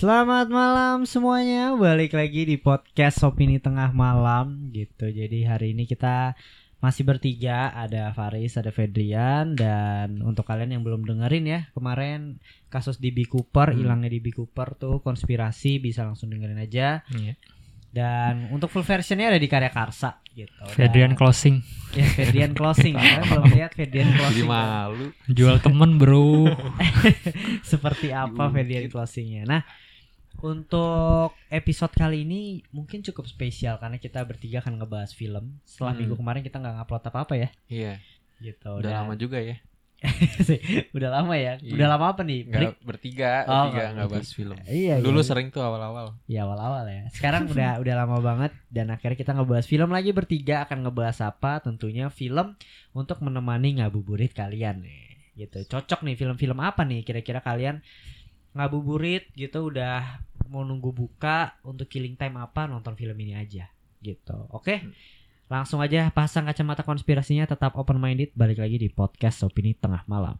Selamat malam semuanya, balik lagi di podcast Opini Tengah Malam gitu. Jadi hari ini kita masih bertiga, ada Faris, ada Fedrian dan untuk kalian yang belum dengerin ya, kemarin kasus DB Cooper, Hmm. hilangnya DB Cooper tuh konspirasi bisa langsung dengerin aja. Iya. Dan untuk full versionnya ada di Karya Karsa gitu. Dan- Fedrian closing Ya, Fedrian closing. Kalian belum lihat Fedrian Jadi closing. kan? malu. jual temen bro seperti apa. Fedian closingnya. Nah, untuk episode kali ini mungkin cukup spesial karena kita bertiga akan ngebahas film. Setelah Hmm. minggu kemarin kita nggak ngupload apa-apa ya, Iya, gitu. udah Dan- lama juga ya. udah lama ya. Iya. Udah lama apa nih? Nggak bertiga, Oh, bertiga nggak bahas film. Iya. Dulu iya. sering tuh awal-awal. Ya awal-awal ya. Sekarang udah udah lama banget dan akhirnya kita ngebahas film lagi bertiga akan ngebahas apa? Tentunya film untuk menemani ngabuburit kalian nih. Gitu. Cocok nih film-film apa nih kira-kira kalian ngabuburit gitu udah mau nunggu buka untuk killing time apa nonton film ini aja gitu. Oke. Langsung aja pasang kacamata konspirasinya tetap open minded balik lagi di podcast opini tengah malam.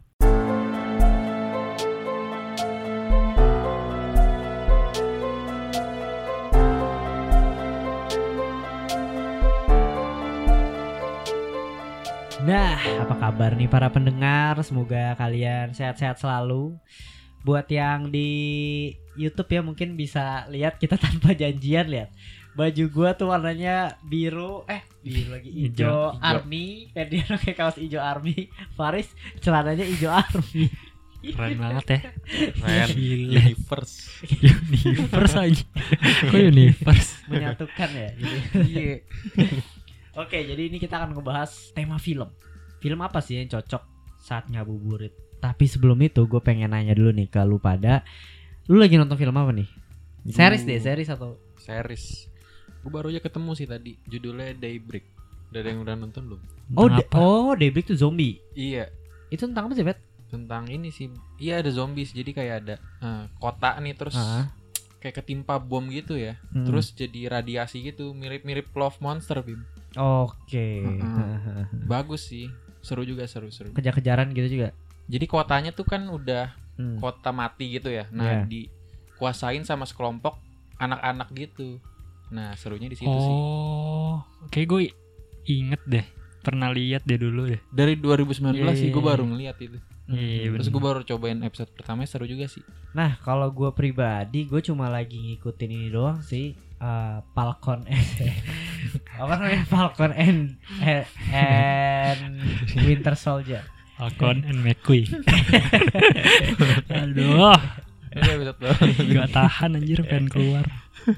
Nah, apa kabar nih para pendengar? Semoga kalian sehat-sehat selalu. Buat yang di YouTube ya mungkin bisa lihat kita tanpa janjian lihat. Baju gua tuh warnanya biru, eh biru lagi hijau, Hijau, hijau. army. Ferdinand pakai kaos hijau army. Faris celananya hijau army. keren banget ya Keren. Universe. universe aja kok universe Menyatukan ya. Gitu. Iya. Oke, jadi ini kita akan ngebahas tema film. Film apa sih yang cocok saat ngabuburit? Tapi sebelum itu gue pengen nanya dulu nih ke lu pada. Lu lagi nonton film apa nih? Series deh, series atau Series. Gue baru aja ketemu sih tadi. Judulnya Daybreak. Udah ada yang udah nonton belum? Oh, oh, Daybreak tuh zombie. Iya. Itu tentang apa sih, Bet? Tentang ini sih. Iya ada zombies. Jadi kayak ada eh, kota nih terus Ah. kayak ketimpa bom gitu ya. Hmm. Terus jadi radiasi gitu. Mirip-mirip Love Monster, Bim. Oke. Mm-mm. Bagus sih. Seru juga seru-seru. Kejar-kejaran gitu juga. Jadi kotanya tuh kan udah Hmm. kota mati gitu ya. Nah, Iya. dikuasain sama sekelompok anak-anak gitu. Nah, serunya di situ sih. oh kayak gue inget deh pernah lihat deh dulu deh Dari 2019 sih gue Iya. baru ngeliat itu. Iya, Terus bener. gue baru cobain episode pertama seru juga sih. Nah, kalau gue pribadi, gue cuma lagi ngikutin ini doang sih. eh, Falcon apa namanya Falcon and and, and Winter Soldier. Falcon and McQueen. Aduh. Ini episode baru. gak tahan anjir pengen keluar.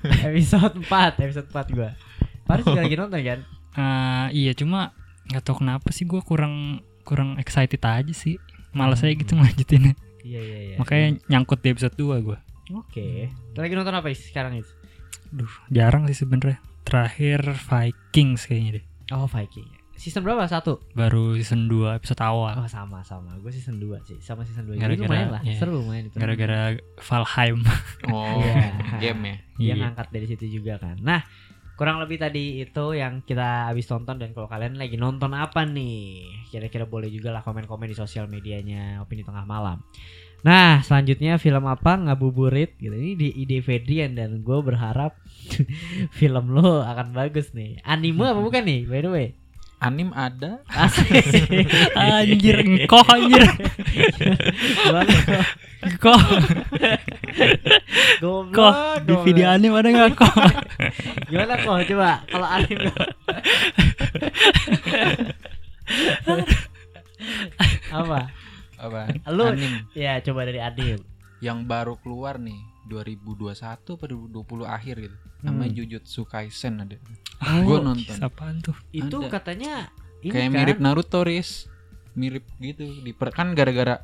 Episode 4 episode 4 gua. Paris juga lagi nonton kan? Ah, iya cuma nggak tahu kenapa sih gue kurang kurang excited aja sih. Malas aja gitu ngelanjutinnya. Iya iya iya. Makanya nyangkut di episode 2 gue oke. Lagi nonton apa Is, sekarang itu Duh, jarang sih sebenernya. Terakhir Vikings kayaknya deh. oh Viking season berapa? Satu? Baru season 2 episode awal. oh sama sama. Gue season 2 sih sama season 2 jadi Gara-gara- lumayan lah. iya. seru lumayan itu Gara-gara Valheim. Oh, Iya. game ya. dia Iya. ngangkat dari situ juga kan. Nah kurang lebih tadi itu yang kita habis tonton dan kalau kalian lagi nonton apa nih? Kira-kira boleh juga lah komen-komen di sosial medianya opini tengah malam. Nah selanjutnya film apa? Ngabuburit. Gitu. Ini di ide Fedrian dan gue berharap film lo akan bagus nih. Anime apa bukan nih? By the way Anim ada. Asik. anjir, engkau anjir. Gimana? Kok di video anime ada nggak kok? Gimana kok coba kalau anime apa Apa? Lu- Anim ya coba dari Adil yang baru keluar nih 2021 atau 2020 akhir gitu. Namanya Hmm. Jujutsu Kaisen ada. Oh, Gue nonton. Apaan tuh? itu Ada. katanya ini Kayak kan? mirip Naruto, Riz. Mirip gitu. Di kan gara-gara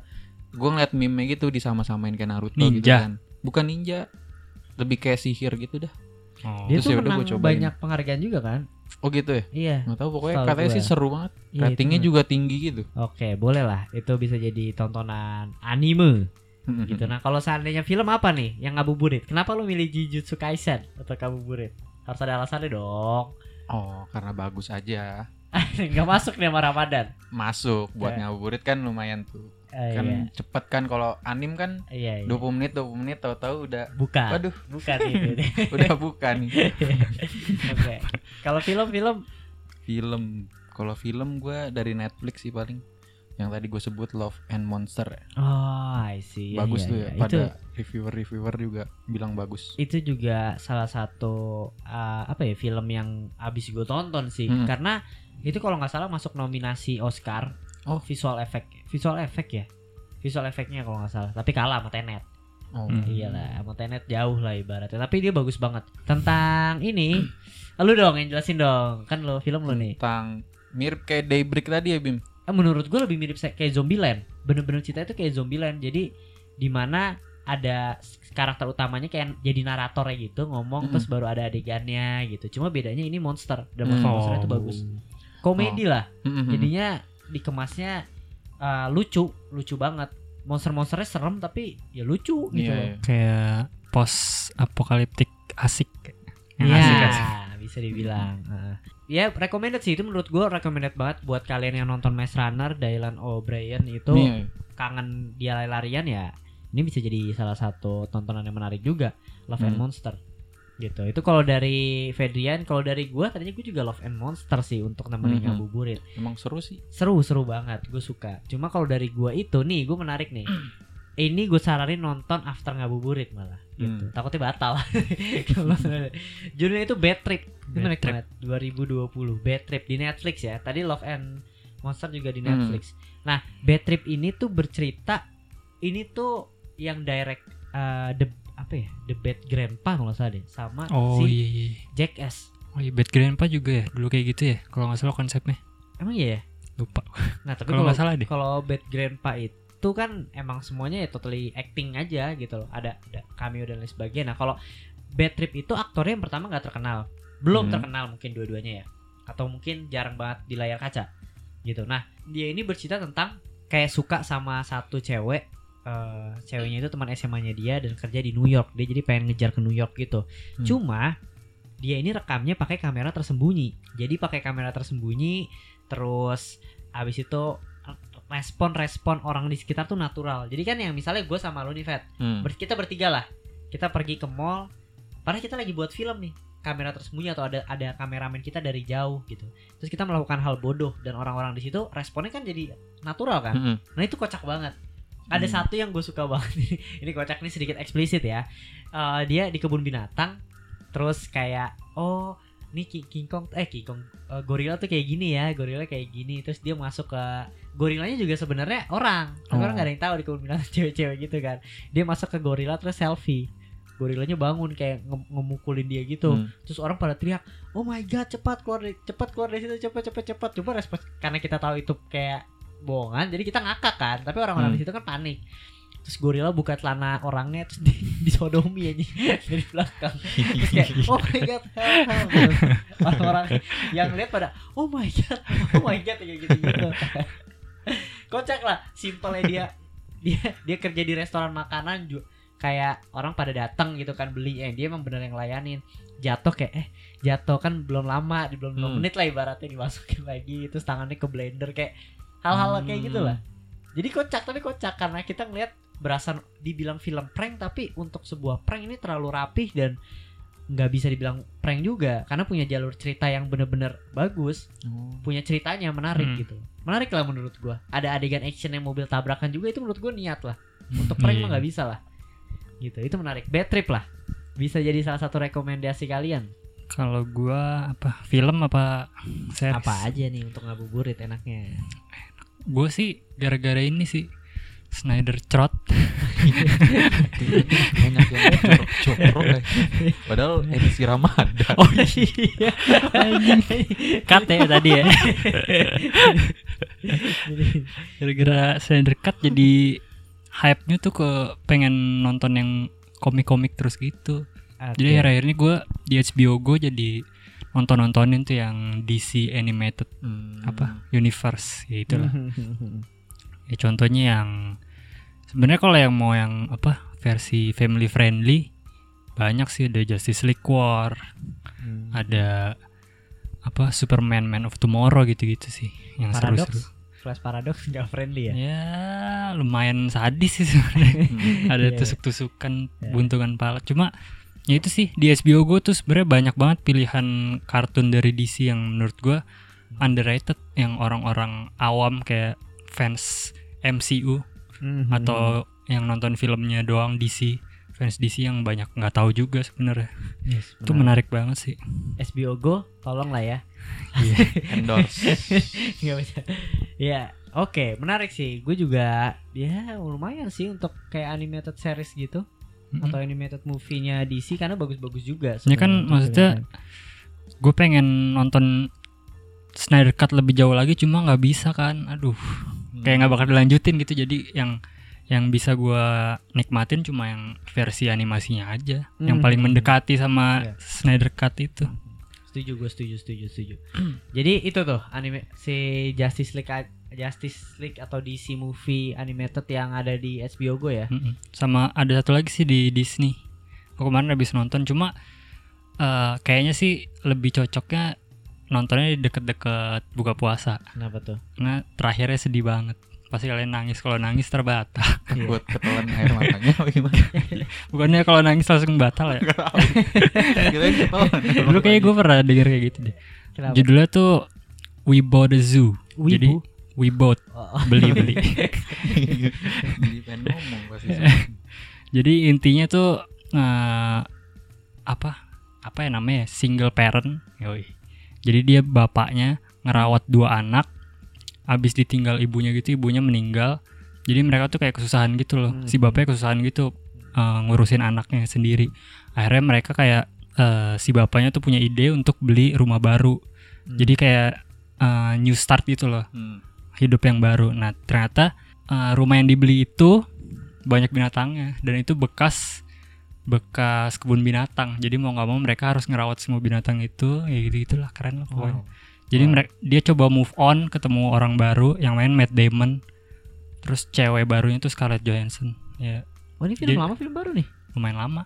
gue ngeliat meme gitu disama-samain kayak Naruto gitu Ninja. kan. Bukan ninja. Lebih kayak sihir gitu dah. Oh. dia Terus tuh udah menang gua cobain. banyak penghargaan juga kan Oh gitu ya? iya Nggak tahu pokoknya Setahu katanya gua. sih seru banget. Iya, Ratingnya men- juga tinggi gitu. oke boleh lah itu bisa jadi tontonan anime gitu nah kalau seandainya film apa nih yang ngabuburit kenapa lu milih Jujutsu Kaisen atau ngabuburit harus ada alasannya dong Oh, karena bagus aja. nggak masuk nih sama Ramadan. masuk buat Ya. ngabuburit kan lumayan tuh Eh, kan iya. cepet kan kalau anim kan Iya, iya. 20 menit 20 menit tahu-tahu udah Bukan. waduh Bukan itu. udah bukan Oke. Kalau film-film film kalau film gua dari Netflix sih paling yang tadi gue sebut Love and Monster ya. Oh, I see. Iya, bagus iya, tuh iya. ya Itu pada reviewer-reviewer juga bilang bagus itu juga salah satu uh, apa ya film yang abis gue tonton sih Hmm. karena itu kalau nggak salah masuk nominasi Oscar Oh. visual effect visual effect ya visual efeknya kalau nggak salah tapi kalah sama Tenet oh. Hmm. iyalah sama Tenet jauh lah ibaratnya tapi dia bagus banget tentang ini lu dong yang jelasin dong kan lo film lo nih tentang mirip kayak Daybreak tadi ya Bim menurut gue lebih mirip kayak Zombieland. Bener-bener cerita itu kayak Zombieland. Jadi di mana ada s- karakter utamanya kayak jadi naratornya gitu ngomong Mm-mm. terus baru ada adegannya gitu. Cuma bedanya ini monster. Dan Hmm. monster monsternya itu bagus. Komedi lah. Mm-mm. jadinya dikemasnya uh, lucu. Lucu banget. Monster-monsternya serem tapi ya lucu gitu Iya, loh. iya. kayak post apokaliptik asik. Yang Iya, asik asik bisa dibilang. Heeh. Ya, recommended sih itu menurut gue recommended banget buat kalian yang nonton Maze Runner, Dylan O'Brien itu Iya. kangen dia lari-larian ya. Ini bisa jadi salah satu tontonan yang menarik juga, Love and Hmm. Monster. Gitu. Itu kalau dari Fedrian, kalau dari gua tadinya gue juga Love and Monster sih untuk nemenin Mhm. ngabuburit. emang seru sih Seru, seru banget. Gue suka. Cuma kalau dari gua itu nih, gue menarik nih. Ini gue saranin nonton after ngabuburit malah gitu. Hmm. Takutnya batal. Judulnya itu Bad Trip. Itu Bad menarik Trip. banget. 2020 Bad Trip di Netflix ya. Tadi Love and Monster juga di Hmm. Netflix. Nah, Bad Trip ini tuh bercerita ini tuh yang direct uh, the apa ya? The Bad Grandpa kalau salah deh sama oh si iya iya Jackass. oh iya Bad Grandpa juga ya dulu kayak gitu ya kalau nggak salah konsepnya Emang iya ya? lupa Nah, tapi kalau kalau nggak salah deh kalau Bad Grandpa itu kan emang semuanya ya totally acting aja gitu loh. Ada ada cameo dan lain sebagainya. Nah, kalau Bad Trip itu aktornya yang pertama nggak terkenal. Belum Hmm. terkenal mungkin dua-duanya ya. Atau mungkin jarang banget di layar kaca. Gitu. Nah, dia ini bercerita tentang kayak suka sama satu cewek eh, ceweknya itu teman SMA-nya dia dan kerja di New York. Dia jadi pengen ngejar ke New York gitu. Hmm. Cuma dia ini rekamnya pakai kamera tersembunyi. Jadi pakai kamera tersembunyi terus abis itu respon-respon orang di sekitar tuh natural. Jadi kan yang misalnya gue sama lu nih Fat, Hmm. ber- kita bertiga lah, kita pergi ke mall, padahal kita lagi buat film nih, kamera tersembunyi atau ada ada kameramen kita dari jauh gitu. Terus kita melakukan hal bodoh dan orang-orang di situ responnya kan jadi natural kan. Mm-mm. Nah itu kocak banget. Ada Hmm. satu yang gue suka banget ini. Kocak nih sedikit eksplisit ya. Eh, dia di kebun binatang, terus kayak oh ini King, Kong eh King Kong eh, gorila tuh kayak gini ya, gorila kayak gini. Terus dia masuk ke gorilanya juga sebenarnya orang. Tapi Oh. orang gak ada yang tahu di kebun binatang cewek-cewek gitu kan. Dia masuk ke gorila terus selfie. Gorilanya bangun kayak nge- ngemukulin dia gitu Hmm. terus orang pada teriak oh my god cepat keluar dari cepat keluar dari situ cepat cepat cepat coba respon karena kita tahu itu kayak bohongan jadi kita ngakak kan tapi orang-orang Hmm. di situ kan panik terus gorila buka celana orangnya terus di, disodomi aja dari belakang terus kayak oh my god help, help." Terus orang-orang yang lihat pada oh my god oh my god kayak gitu gitu kocak lah simpelnya dia dia dia kerja di restoran makanan juga kayak orang pada datang gitu kan beli eh dia emang bener yang layanin jatuh kayak eh jatuh kan belum lama di belum Hmm. menit lah ibaratnya dimasukin lagi terus tangannya ke blender kayak hal-hal kayak Hmm. gitu lah jadi kocak tapi kocak karena kita ngelihat berasa dibilang film prank tapi untuk sebuah prank ini terlalu rapih dan nggak bisa dibilang prank juga karena punya jalur cerita yang bener-bener bagus Oh. punya ceritanya menarik Hmm. gitu menarik lah menurut gua. Ada adegan action yang mobil tabrakan juga itu menurut gua niat lah. Untuk prank Iya. mah nggak bisa lah. Gitu itu menarik. Bad trip lah. Bisa jadi salah satu rekomendasi kalian. Kalau gua apa film apa series? Apa aja nih untuk ngabuburit enaknya? Gue sih gara-gara ini sih Snyder Trot banyak yang jorok-jorok ya. Padahal edisi Ramadan. oh iya cut ya tadi ya gara-gara Snyder Cut jadi hype-nya tuh ke pengen nonton yang komik-komik terus gitu jadi akhir-akhir ini gue di HBO gue jadi nonton-nontonin tuh yang DC animated Hmm. apa universe ya itulah ya contohnya yang sebenarnya kalau yang mau yang apa versi family friendly banyak sih ada Justice League War Hmm. ada apa Superman Man of Tomorrow gitu-gitu sih yang Paradox. seru-seru. Flash Paradox nggak friendly ya? Ya lumayan sadis sih sebenarnya. Hmm. Ada Iya. tusuk-tusukan, Iya. buntungan pala. Cuma ya itu sih di HBO Go tuh sebenarnya banyak banget pilihan kartun dari DC yang menurut gua underrated yang orang-orang awam kayak fans MCU Mhm. atau yang nonton filmnya doang DC fans DC yang banyak nggak tahu juga sebenarnya Yes, itu menarik banget sih SBO Go, tolong lah ya. endorse Nggak bisa. Ya, oke, menarik sih. Gue juga ya lumayan sih untuk kayak animated series gitu Mm-mm. atau animated movie-nya DC karena bagus-bagus juga. Ya kan, maksudnya gue pengen nonton Snyder Cut lebih jauh lagi cuma nggak bisa kan aduh kayak nggak bakal dilanjutin gitu jadi yang yang bisa gua nikmatin cuma yang versi animasinya aja yang Hmm. paling mendekati sama Iya. Snyder Cut itu setuju gue setuju setuju setuju. Jadi itu tuh anime si Justice League Justice League atau DC movie animated yang ada di HBO Go ya. Sama ada satu lagi sih di Disney aku kemarin habis nonton cuma eh, kayaknya sih lebih cocoknya nontonnya di deket-deket buka puasa Kenapa tuh? karena terakhirnya sedih banget pasti kalian nangis kalau nangis terbata buat ketelan air matanya apa gimana? Bukannya kalau nangis langsung batal ya? Dulu kayaknya gue pernah denger kayak gitu deh. Kenapa? judulnya tuh We Bought a Zoo. Wibu? jadi We Bought Oh, beli beli. Jadi intinya tuh eh, apa? Apa ya namanya? Single parent. Yoi. jadi dia bapaknya ngerawat dua anak abis ditinggal ibunya gitu ibunya meninggal jadi mereka tuh kayak kesusahan gitu loh Hmm. si bapaknya kesusahan gitu eh, ngurusin anaknya sendiri akhirnya mereka kayak eh, si bapaknya tuh punya ide untuk beli rumah baru Hmm. jadi kayak eh, new start gitu loh Hmm. hidup yang baru. Nah ternyata uh, rumah yang dibeli itu banyak binatangnya dan itu bekas bekas kebun binatang. Jadi mau nggak mau mereka harus ngerawat semua binatang itu. Ya gitu gitulah keren lah pokoknya. Wow. Jadi Wow. mereka dia coba move on, ketemu orang baru yang main Matt Damon. Terus cewek barunya tuh Scarlett Johansson. Ya Oh ini film Jadi- lama film baru nih. lumayan lama.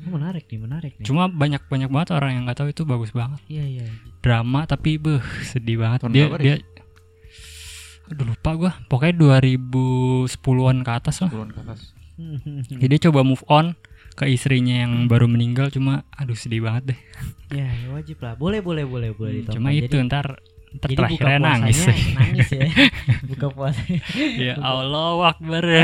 Oh, menarik nih, menarik nih. Cuma banyak banyak banget orang yang nggak tahu itu bagus banget. Iya iya. Drama tapi beh sedih banget. Tahun dia dia Aduh lupa gua. Pokoknya 2010-an ke atas lah. turun ke atas Jadi dia coba move on ke istrinya yang baru meninggal cuma aduh sedih banget deh. ya, ya wajib lah. Boleh boleh boleh boleh Hmm, cuma itu Jadi- ntar ntar Jadi terakhirnya buka nangis. puasanya nangis ya. buka puasa. ya Allah Akbar.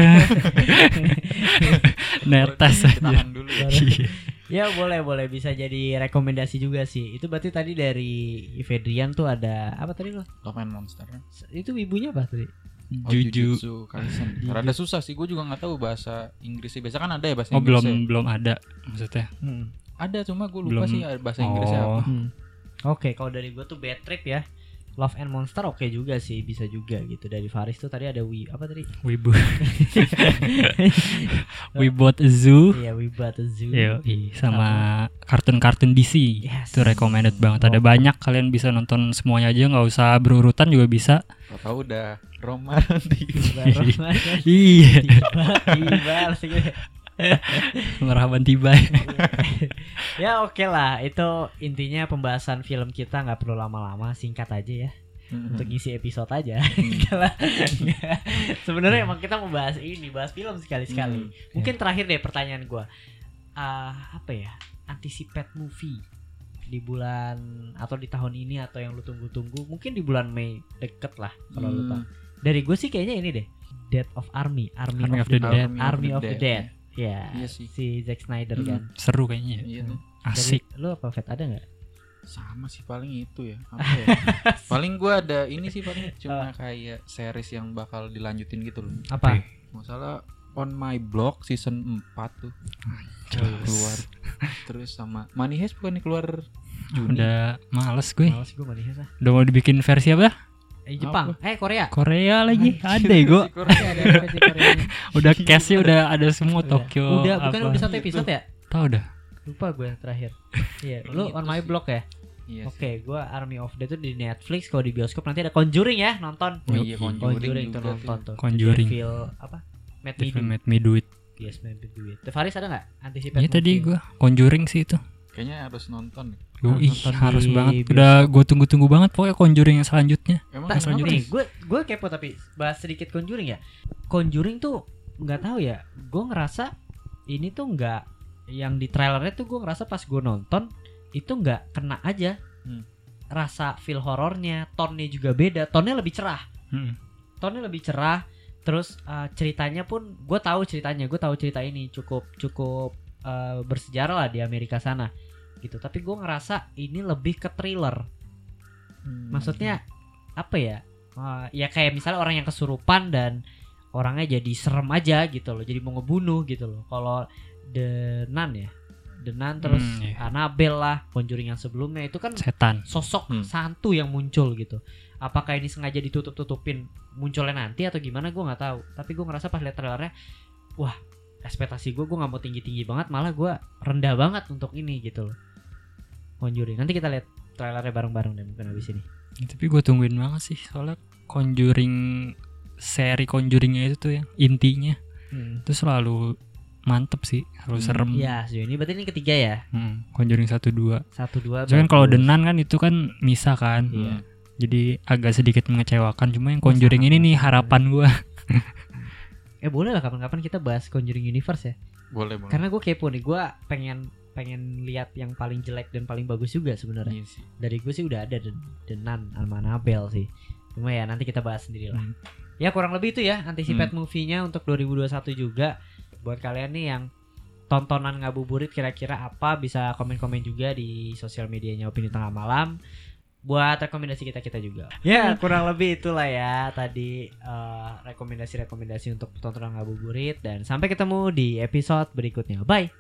Netes aja. dulu ya Iya. ya boleh boleh bisa jadi rekomendasi juga sih. Itu berarti tadi dari Fedrian tuh ada apa tadi lo? Love and Monster Itu ibunya apa tadi? Oh, Juju. Jujutsu Kaisen. Rada susah sih, gue juga nggak tahu bahasa Inggrisnya. Biasa kan ada ya bahasa Oh belum Inggrisnya. belum ada maksudnya. Hmm. Ada, cuma gue lupa Belum. sih bahasa Inggrisnya Oh. apa. Hmm. Oke, kalau dari gue tuh Bad Trip ya. Love and Monster oke juga sih, bisa juga gitu. Dari Faris tuh tadi ada Wi apa tadi? Wibu. We bought a zoo. Iya, We Bought a Zoo. Yo, sama kartun-kartun DC. Yes. Itu recommended banget. Ada banyak kalian bisa nonton semuanya aja nggak usah berurutan juga bisa. Gak tau udah romantis. Tiba, Roman. Iya. tiba, tiba, gitu. Merhaban tiba. ya oke lah, itu intinya pembahasan film kita nggak perlu lama-lama, singkat aja ya. Hmm. Untuk ngisi episode aja. Kalau sebenarnya emang kita mau bahas ini, bahas film sekali-sekali. Hmm. Mungkin terakhir deh pertanyaan gua. Ah, apa ya? Anticipate movie di bulan atau di tahun ini atau yang lu tunggu-tunggu mungkin di bulan Mei deket lah kalau lu Hmm. tahu dari gue sih kayaknya ini deh Dead of Army Army, Army of, the, Dead Army of the Dead ya Iya sih. si Zack Snyder Hmm. kan Seru kayaknya. ya. Iya tuh. Asik. Dari- lu apa Fet ada nggak Sama sih paling itu ya. Apa ya? paling gue ada ini sih paling cuma kayak series yang bakal dilanjutin gitu loh. apa Masalah On My Block season 4 tuh keluar. Terus sama Money Heist bukannya keluar Juni? Udah males gue. Males gue manis ah Udah mau dibikin versi apa? Eh, Jepang. Eh Korea. Korea lagi. Ada ya Koreanya. Udah cashnya udah. ada semua Udah. Tokyo. udah bukan apa. udah satu episode ya? Tahu dah. lupa gue terakhir. Iya lu Itu on my block ya? Iya oke gue Army of the Dead tuh di Netflix. Kalau di bioskop nanti ada Conjuring ya nonton. Oh iya Conjuring Conjuring, tuh juga nonton tuh. Conjuring. Devil apa? Devil Midu Made Me Do It. Yes, Matt Midu Teh Faris ada nggak? Antisipasi Iya tadi gue Conjuring sih itu. Kayaknya harus nonton. nih. Yoi, Nonton harus di banget. bioskop. Udah gue tunggu-tunggu banget pokoknya Conjuring yang selanjutnya. Emang Nah, nih, gue gue kepo tapi bahas sedikit Conjuring ya. Conjuring tuh nggak tahu ya. Gue ngerasa ini tuh nggak yang di trailernya tuh gue ngerasa pas gue nonton itu nggak kena aja. Hmm. Rasa feel horornya, tonnya juga beda. Tonnya lebih cerah. Hmm. Tonnya lebih cerah. Terus uh, ceritanya pun gue tahu ceritanya. Gue tahu cerita ini cukup cukup uh, bersejarah lah di Amerika sana gitu. Tapi gue ngerasa ini lebih ke thriller Hmm. maksudnya apa ya Eh, ya kayak misalnya orang yang kesurupan dan orangnya jadi serem aja gitu loh jadi mau ngebunuh gitu loh kalau The Nun ya The Nun terus Hmm, iya. Annabelle lah Conjuring yang sebelumnya itu kan Setan. sosok Hmm. santu yang muncul gitu apakah ini sengaja ditutup-tutupin munculnya nanti atau gimana gue nggak tahu tapi gue ngerasa pas liat trailernya wah ekspektasi gue gue nggak mau tinggi-tinggi banget malah gue rendah banget untuk ini gitu loh Conjuring nanti kita lihat trailernya bareng-bareng deh mungkin habis ini Ya, tapi gue tungguin banget sih soalnya Conjuring seri Conjuringnya itu tuh yang intinya itu selalu mantep sih, selalu Hmm. serem. Ya, sejauh ini berarti ini ketiga ya. Hmm, Conjuring 1 2. Satu dua. Soalnya kan kalau. Denan kan itu kan misa kan. Iya. Jadi agak sedikit mengecewakan cuma yang Conjuring sangat ini nih harapan gua. Eh boleh lah kapan-kapan kita bahas Conjuring Universe ya. Boleh, boleh. Karena gue kepo nih, gue pengen pengen lihat yang paling jelek dan paling bagus juga sebenarnya. Iya sih. Dari gue sih udah ada sama Annabelle sih. Cuma ya nanti kita bahas sendiri lah. Hmm. Ya kurang lebih itu ya anticipate movie-nya untuk 2021 juga. Buat kalian nih yang tontonan ngabuburit kira-kira apa bisa komen-komen juga di sosial medianya Opini Tengah Malam buat rekomendasi kita kita juga. Ya kurang lebih itulah ya tadi eh, rekomendasi-rekomendasi untuk tontonan ngabuburit dan sampai ketemu di episode berikutnya. Bye.